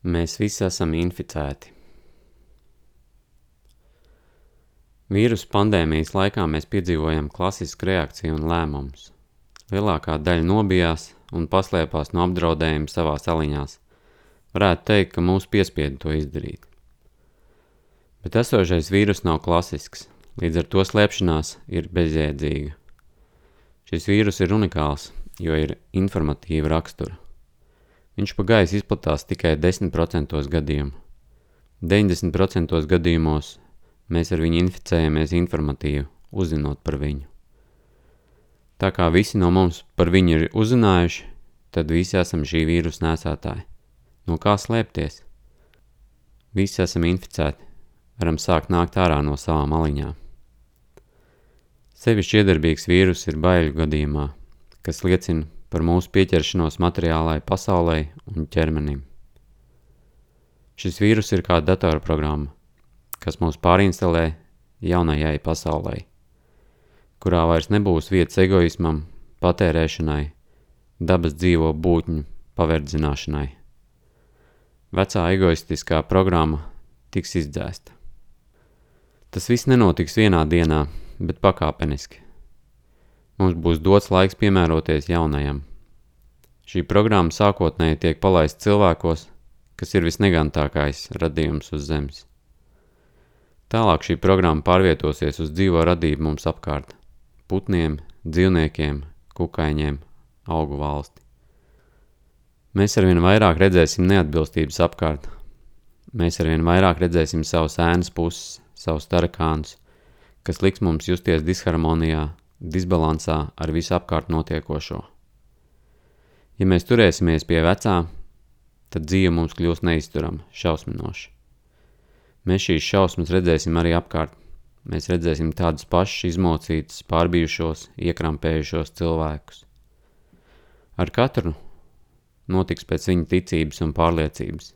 Mēs visi esam inficēti. Vīrusu pandēmijas laikā mēs piedzīvojam klasisku reakciju un lēmumus. Lielākā daļa nobijās un paslēpās no apdraudējuma savā saliņās. Varētu teikt, ka mūs piespieda to izdarīt. Bet esošais vīrus nav klasisks, līdz ar to slēpšanās ir bezjēdzīga. Šis vīrus ir unikāls, jo ir informatīva rakstura. Viņš pa gaisu izplatās tikai 10% gadījumu. 90% gadījumos mēs ar viņu inficējamies informatīvi, uzzinot par viņu. Tā kā visi no mums par viņu ir uzzinājuši, tad visi esam šī vīrusa nēsātāji. No kā slēpties? Visi esam inficēti, varam sākt nākt ārā no savām aliņām. Sevišķi iedarbīgs vīrus ir baiļu gadījumā, kas liecina par mūsu pieķeršanos materiālai pasaulē un ķermenim. Šis vīrus ir kā datorprogramma, kas mūs pārinstalē jaunajai pasaulē, kurā vairs nebūs vietas egoismam, patērēšanai, dabas dzīvo būtņu paverdzināšanai. Vecā egoistiskā programma tiks izdzēsta. Tas viss nenotiks vienā dienā, bet pakāpeniski. Mums būs dots laiks piemēroties jaunajam. Šī programma sākotnēji tiek palaista cilvēkos, kas ir visnegantākais radījums uz Zemes. Tālāk šī programma pārvietosies uz dzīvo radību mums apkārt – putniem, dzīvniekiem, kukaiņiem, augu valsti. Mēs arvien vairāk redzēsim neatbilstības apkārt. Mēs arvien vairāk redzēsim savus ēnas puses, savus tarakānus, kas liks mums justies disharmonijā disbalansā ar visu apkārt notiekošo. Ja mēs turēsimies pie vecā, tad dzīve mums kļūs neizturama, šausminoša. Mēs šīs šausmas redzēsim arī apkārt. Mēs redzēsim tādus pašus izmocītus, pārbijušos, iekrampējušos cilvēkus. Ar katru notiks pēc viņa ticības un pārliecības.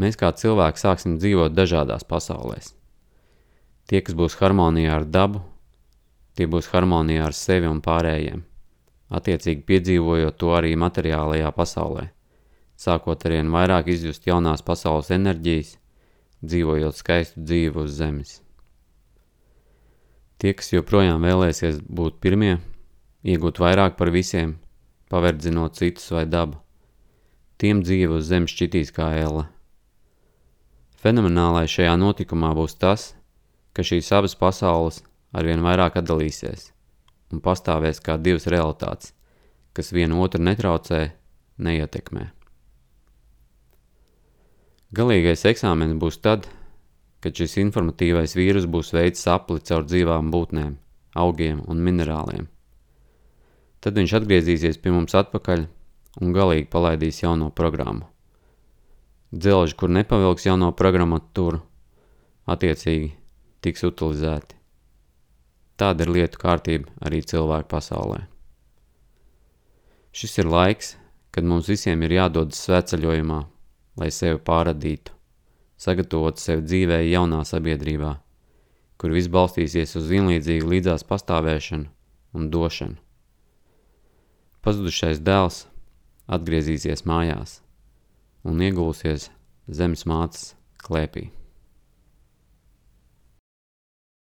Mēs kā cilvēki sāksim dzīvot dažādās pasaulēs. Tie, kas būs harmonijā ar dabu, tie būs harmonijā ar sevi un pārējiem, attiecīgi piedzīvojot to arī materiālajā pasaulē, sākot arvien vairāk izjust jaunās pasaules enerģijas, dzīvojot skaistu dzīvi uz zemes. Tie, kas joprojām vēlēsies būt pirmie, iegūt vairāk par visiem, paverdzinot citus vai dabu, tiem dzīve uz zemes šķitīs kā elle. Fenomenālais šajā notikumā būs tas, ka šīs abas pasaules arvien vairāk atdalīsies un pastāvēs kā divas realitātes, kas vienu otru netraucē, neietekmē. Galīgais eksāmenis būs tad, kad šis informatīvais vīrus būs veids sapli caur dzīvām būtnēm, augiem un minerāliem. Tad viņš atgriezīsies pie mums atpakaļ un galīgi palaidīs jauno programmu. Dzelži, kur nepavilks jauno programmatūru, attiecīgi tiks utilizēti. Tāda ir lietu kārtība arī cilvēku pasaulē. Šis ir laiks, kad mums visiem ir jādodas svētceļojumā, lai sevi pāradītu, sagatavotu sevi dzīvē jaunā sabiedrībā, kur viss balstīsies uz vienlīdzīgu līdzās pastāvēšanu un došanu. Pazudušais dēls atgriezīsies mājās un iegulsies zemes mātes klēpī.